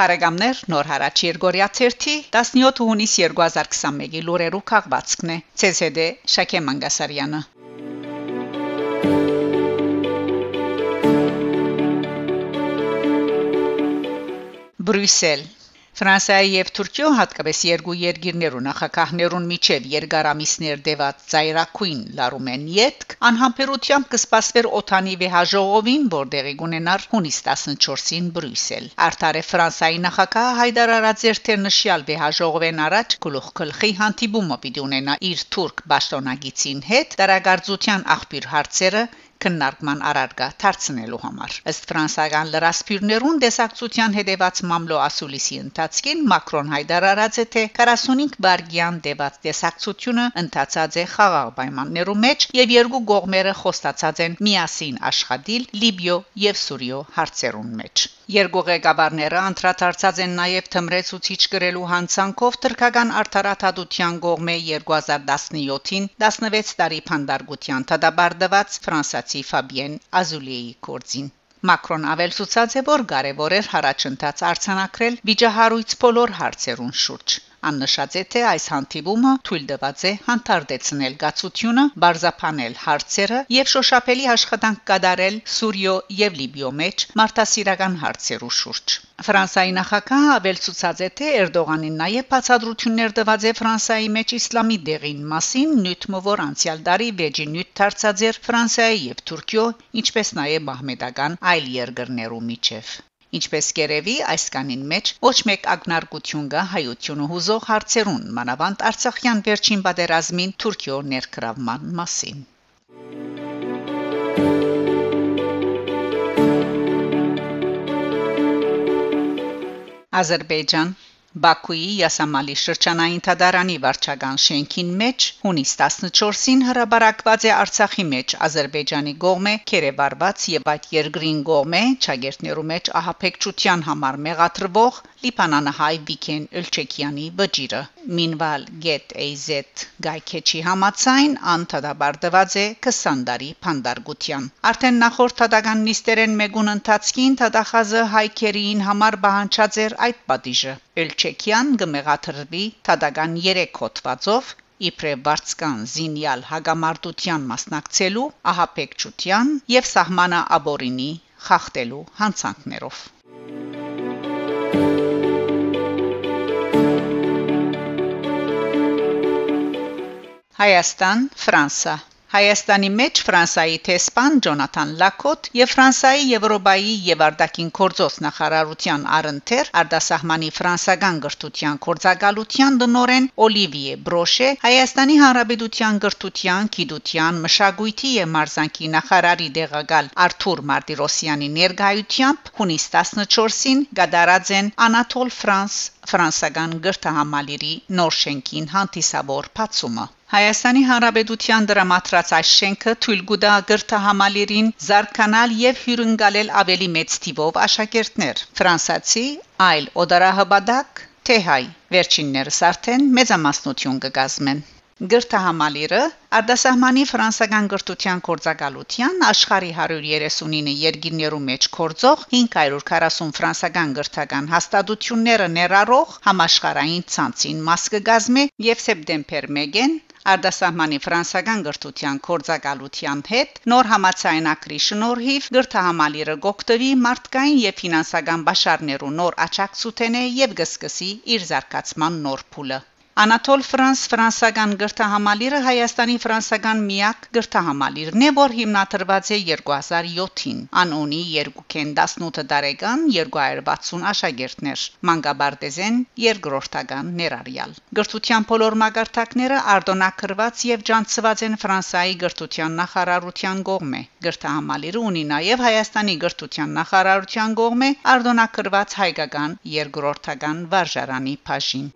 Փարեգամներ նոր հարաճ Երգորիա 1-ի 17 հունիս 2021-ի լուրերու քաղվածքն է ՑՍԴ Շակե Մանգասարյանը Բրյուսել Ֆրանսիայի եւ Թուրքիո հատկապես երկու երկիրներու նախագահներուն միջև երկարամիսներ դեված ծայրակույն լարումեն յետք անհամբերությամբ կսպասվեր օթանի վեհաժողովին, որտեղի կունենար հունիս 14-ին Բրյուսել։ Արտարե Ֆրանսիայի նախագահ Հայդար Արաձերթեր նշյալ վեհաժողովեն առաջ գլուխ գլխի հանդիպումը պիտի ունենա իր թուրք պաշտոնագիտին հետ դարագարձության աղբյուր հարցերը քննարկման առարգա դարձնելու համար։ Ըստ ֆրանսական լրասփյուռներուն դեսակցության հետևած մամլո ասուլիսի ընթացքին Մակրոն հայտարարած է թե 45 բարգյան դեված դեսակցությունը ընթացած է խաղաղ պայմաններու մեջ եւ երկու կողմերը խոստացած են միասին աշխատել Լիբիո եւ Սուրիո հարցերուն մեջ։ Երկու ղեկավարները անդրադարձած են նաև թմրեցուցիչ գրելու հանցանքով թրքական արդարադատության կողմէ 2017-ին 16 տարի փանդարգության տադաբարդված ֆրանսացի Ֆաբիեն Ազուլիեի կորձին Մակրոն ավելցուցած է որ կարևոր էր հարաճընթաց արցանակրել վիճահարույց բոլոր հարցերուն շուրջ Աննշած է թե այս հանդիպումը թույլ տված է հանդարտեցնել գացությունը, բարձապանել հարցերը եւ շոշափելի աշխատանք կատարել Սուրիո եւ Լիբիո մեջ մարդասիրական հարցերու շուրջ։ Ֆրանսիայի նախագահը ավելցուցած է թե Էրդողանին նաև բացատրություններ տված է Ֆրանսիայի մեջ իսլամի դեղին մասին, նյութը որ անցյալ տարի վեճի նյութ դարձած էր Ֆրանսիայի եւ Թուրքիո, ինչպես նաև մահմեդական այլ երկրներու միջև։ Ինչպես կերևի այս կանին մեջ ոչ մեկ ագնարկություն կա հայությունը հուզող հարցերուն մանավանդ Արցախյան վերջին պատերազմին Թուրքիո ներգրավման մասին Ադրբեջան Բաքուի Յասամալի շրջանային թադարանի վարչական շենքին մեջ հունիս 14-ին հրաբարակված է Արցախի մեջ Ադրբեջանի գողմե կերեվարված եւ այդ երկրին գողմե ճագերտներու մեջ ահապեկչության համար մեղադրվող Լիբանանահայ Վիկեն Էլչեկյանի վճիրը minval.az գայքեչի համացայն անդադաբարդված է 20 տարի փանդարգության արդեն նախորդ թադական նիստերեն մեգուն ընթացքին թադախազը հայքերին համար բանջած էր այդ պատիժը Էլչեկյան գմեղաթրվի թադական 3 հոդվածով իբրև վարձկան զինյալ հագամարտության մասնակցելու ահապեկչության եւ սահմանա աբորինի խախտելու հանցանքներով Հայաստան, Ֆրանսա Հայաստանի մեջ Ֆրանսայի տեսփան Ջոնաթան Լակոտ եւ Ֆրանսայի Եվրոպայի եւ Արտաքին գործոս նախարարության առընթեր արտասահմանի ֆրանսական գրթության կորցակալության դնորեն Օլիվիե Բրոշե Հայաստանի Հանրապետության գրթության, գիտության, մշակույթի եւ մարզանկի նախարարի դեղակալ Արթուր Մարտիրոսյանի ներկայությամբ հունիս 14-ին գդարած են Անատոլ Ֆրանս ֆրանսական գրթահամալիրի նոր շենքին հանդիսավոր բացումը Հայաստանի Հանրապետության դրամատրած այս շենքը թույլ կտա գրթահամալիրին զարգանալ եւ հյուրընկալել ավելի մեծ թիվով աշակերտներ։ Ֆրանսացի այլ օդարահաբադակ թե հայ վերջիններս արդեն մեծամասնություն կգազմեն։ Գրթահամալիրը արտասահմանի ֆրանսական գրթության կորցակալության աշխարհի 139 երկիրներու մեջ կորցող 540 ֆրանսական գրթական հաստատությունները ներառող համաշխարհային ցանցին մաս կգազմի եւ սեպտեմբեր 1-ին Արտասահմանի ֆրանսական գրթության կորցակալության հետ նոր համացայնակրի շնորհիվ գրթահամալիրը գոկտվի մարդկային եւ ֆինանսական բաշարներու նոր աճակցութենե եւ գսկսի իր զարգացման նոր փուլը Անատոլ Ֆրանս ֆրանսական գրթահամալիրը Հայաստանի ֆրանսական միակ գրթահամալիրն է, որ հիմնադրված է 2007-ին։ Ան ունի 218 տարեկան 260 աշակերտներ, մանկաբարձեն երկրորդական ներառյալ։ Գրթության բոլոր մագարտակները արտոնակրված եւ ջանցված են Ֆրանսիայի գրթության նախարարության կողմէ։ Գրթահամալիրը ունի նաեւ Հայաստանի գրթության նախարարության կողմէ արտոնակրված հայկական երկրորդական վարժարանի բաժին։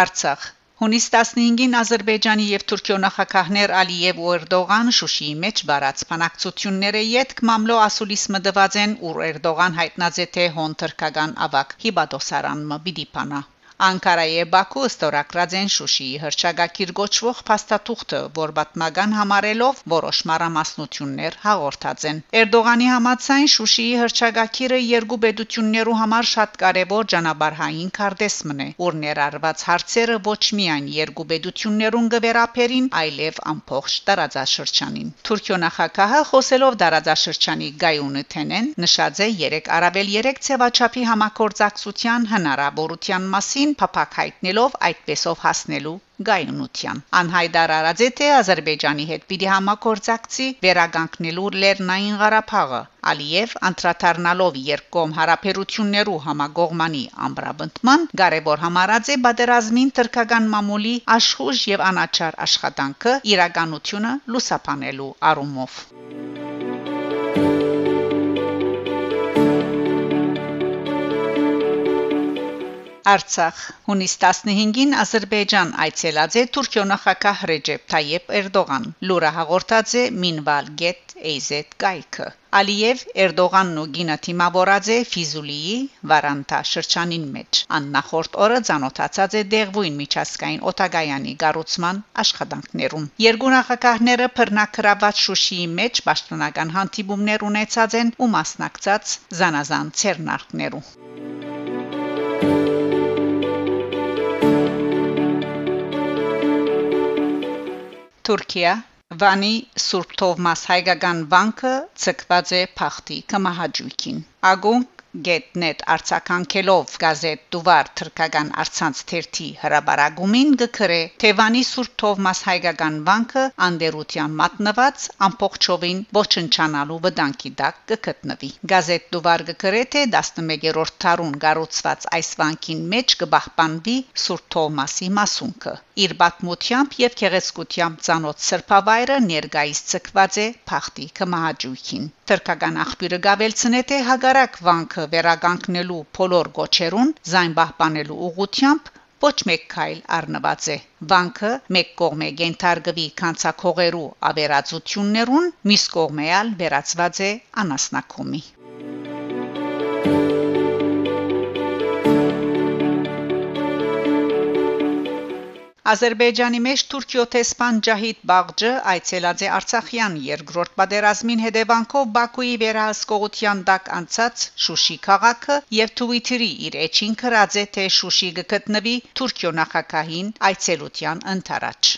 Արցախ. Հունիս 15-ին Ադրբեջանի եւ Թուրքիո նախագահներ Ալիև ու Էրդողան Շուշիի մեջ բարած բանակցությունները յետք մամլո ասուլիս մդված են ու Էրդողան հայտնած է թե հոն թրկական ավակ հիբադոսարան մը բիդիպանա Անկարայի Բաքու ստորակրած են Շուշիի հրճագակիր գոչվող փաստաթուղթը, որ պատմական համարելով որոշ մարամասնություններ հաղորդած են։ Էրդողանի համաձայն Շուշիի հրճագակիրը երկու պետություններու համար շատ կարևոր ճանապարհային քարտեզմն է, որ ներառված հարցերը ոչ միայն երկու պետություններուն գվերապերին, այլև ամբողջ տարածաշրջանին։ Թուրքիո նախագահը խոսելով տարածաշրջանի գայունը թենեն նշած է 3 արաբել 3 ցեվաչափի համակորձակցության հնարավորության մասին առաջին փափակ հայտնելով այդպեսով հասնելու գայունության։ Անհայտար արած է թե Ադրբեջանի հետ պիտի համագործակցի վերագանքնելու Լեռնային Ղարաբաղը։ Ալիև անդրադառնալով երկկողմ հարաբերություններու համագողմանի ամբրաբնդման կարևոր համարած է բادرազմին թրկական մամուլի աշխուժ եւ անաչար աշխատանքը իրականությունը լուսաբանելու առումով։ Thank you Արցախ. Հունիս 15-ին Ադրբեջան այցելած է Թուրքիո նախագահ Ռեջեփ Թայեփ Էրդողան։ Լուրը հաղորդած է Minval Get AZ կայքը։ Ալիև Էրդողանն ու Գինա թիմավորած է Ֆիզուլիի Վարանտա շրջանին մեջ։ Աննախորդ օրը ցանոթացած է Դեղվույն միջազգային օտագայանի գառուցման աշխատանքներում։ Երկու նախագահները բռնակրաված Շուշիի մեջ պաշտոնական հանդիպումներ ունեցած են ու մասնակցած զանազան ցերնարկներու։ Թուրքիա Վանի Սուրբ Թովմաս հայկական բանկը ցկված է փախտի կմահաճույքին։ Ագուն get.net արցականքելով գազետ դուվար թրկական արցանց թերթի հրաբարագումին գկրե Թևանի Սուրբ Թովմաս հայկական բանկը անդերության մատնված ամբողջովին ոչնչանալու վտանգի տակ կգտնվի գազետ դուվար գկրե թե 11-րդ դարուն գառուցված այս բանկին մեջ կբահբանվի Սուրբ Թովմասի մասունքը իր բացմությամբ եւ քեղեցկությամբ ցանոթ սրբավայրը ներգայիս ցկված է փախտի կմահաճույքին Թրկական աղբյուրը գավելցնե թե հագարակ վանքը վերագանքնելու փոլոր գոչերուն զայն պահպանելու ուղությամբ ոչ մեկ քայլ առնված է վանքը մեկ կողմե գենթարգվի կանցակողերու ավերածություններուն միս կողմեալ վերածված է անասնակոմի Ադրբեջանի մեջ Թուրքիո տեսփան Ջահիդ Բաղջը այցելած է Արցախյան երկրորդ պատերազմին հետևանքով Բաքուի վերահսկողության տակ անցած Շուշի քաղաքը եւ Թվիթերի իր էջին քրած է թե Շուշի գտնվի Թուրքիո նախագահին այցելության ընթരാճ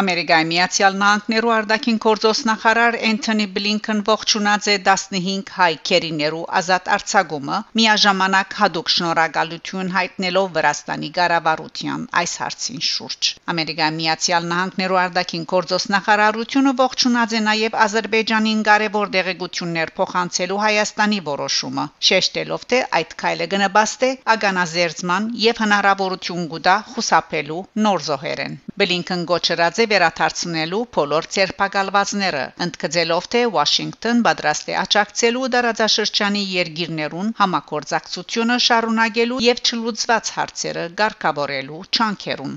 Ամերիկայի Միացյալ Նահանգներու արտաքին գործոս նախարար Էնթոնի Բլինքեն ողջունած է 15 հայ քերիներու ազատ արձակումը միաժամանակ հadoop շնորհակալություն հայտնելով Վրաստանի ղարավարության այս հարցին շուրջ Ամերիկայի Միացյալ Նահանգներու արտաքին գործոս նախարարությունը ողջունած է նաև Ադրբեջանին կարևոր դեղեցություններ փոխանցելու Հայաստանի որոշումը շեշտելով թե այդ քայլը գնաբաստ է ագանազերծման եւ հնարավորություն կուտա խուսափելու նոր զոհերեն Բլինքեն գոչրած է վերաթարցնելու բոլոր ցերպակալվածները, ընդգծելով թե Վաշինգտոն պատրաստ է աջակցելու դարաձաշրջանի երկիրներուն համակորձակցությունը շարունակելու եւ չլուծված հարցերը ղեկավարելու չանքերուն։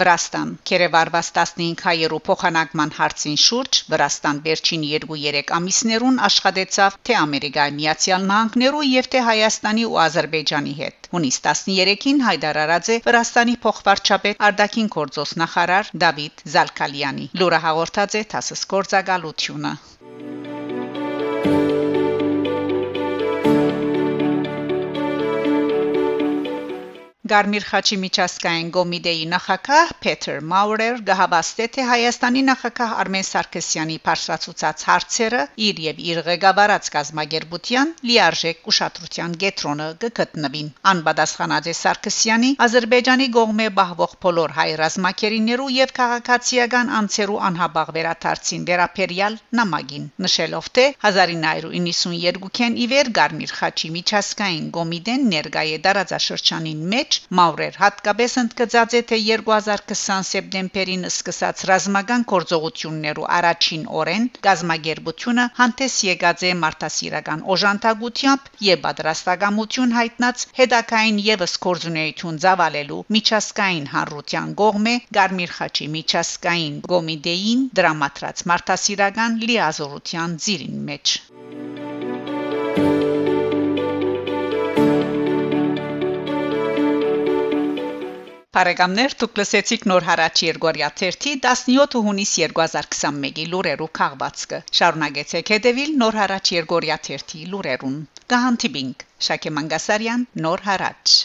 Վրաստան Կերևարված 15-հայերու փոխանակման հարցին շուրջ Վրաստան վերջին 2-3 ամիսներուն աշխատեցավ թե Ամերիկայի Միացյալ Նահանգներու եւ թե Հայաստանի ու Ադրբեջանի հետ։ Հունիս 13-ին հայտարարած է Վրաստանի փոխվարչապետ Արդակին Կորձոս նախարար Դավիթ Զալկալյանի։ Լուրը հաղորդած է ՏԱՍՍ գործակալությունը։ Գարմիր խաչի միջազգային կոմիտեի նախակահ Փեթեր Մաուրեր գահավաստե թե Հայաստանի նախակահ Արմեն Սարգսյանի բարձրացուցած հարցերը իր եւ իր ղեկավարած գազագերբության լիարժեք ուշադրության կենտրոնը կգտնվին։ Անպատասխանած է Սարգսյանի Ադրբեջանի կողմէ բահվող բոլոր հայ ռազմակերիներու եւ քաղաքացիական անձերու անհաբաղ վերաթարցին վերապերյալ նամակին նշելով թե 1992-ին ի վեր Գարմիր խաչի միջազգային կոմիտեն ներկայ է դարաձաշրջանին մեջ մեջ Մաուրեր հատկապես ընդգծած է թե 2020 սեպտեմբերին սկսած ռազմական գործողություններու առաջին օրեն գազագերբությունը հանդես եկած է մարտահրավերական օժանդակությամբ եւ պատրաստակամություն հայտնած հետակային եւս կորզունեություն ծավալելու միջազգային հանրության կողմէ Գարմիր խաչի միջազգային կոմիտեին դրամատրած մարտահրավերական լիազորության ծիրին մեջ Բարեկամներ դուք լսեցիք նոր հարաճ Երգորիա 17 հունիս 2021-ի լուրերու քաղվածքը շարունակեցեք հետևել նոր հարաճ Երգորիա 1-ի լուրերուն կհանդիպինք Շակե Մանգասարյան նոր հարաճ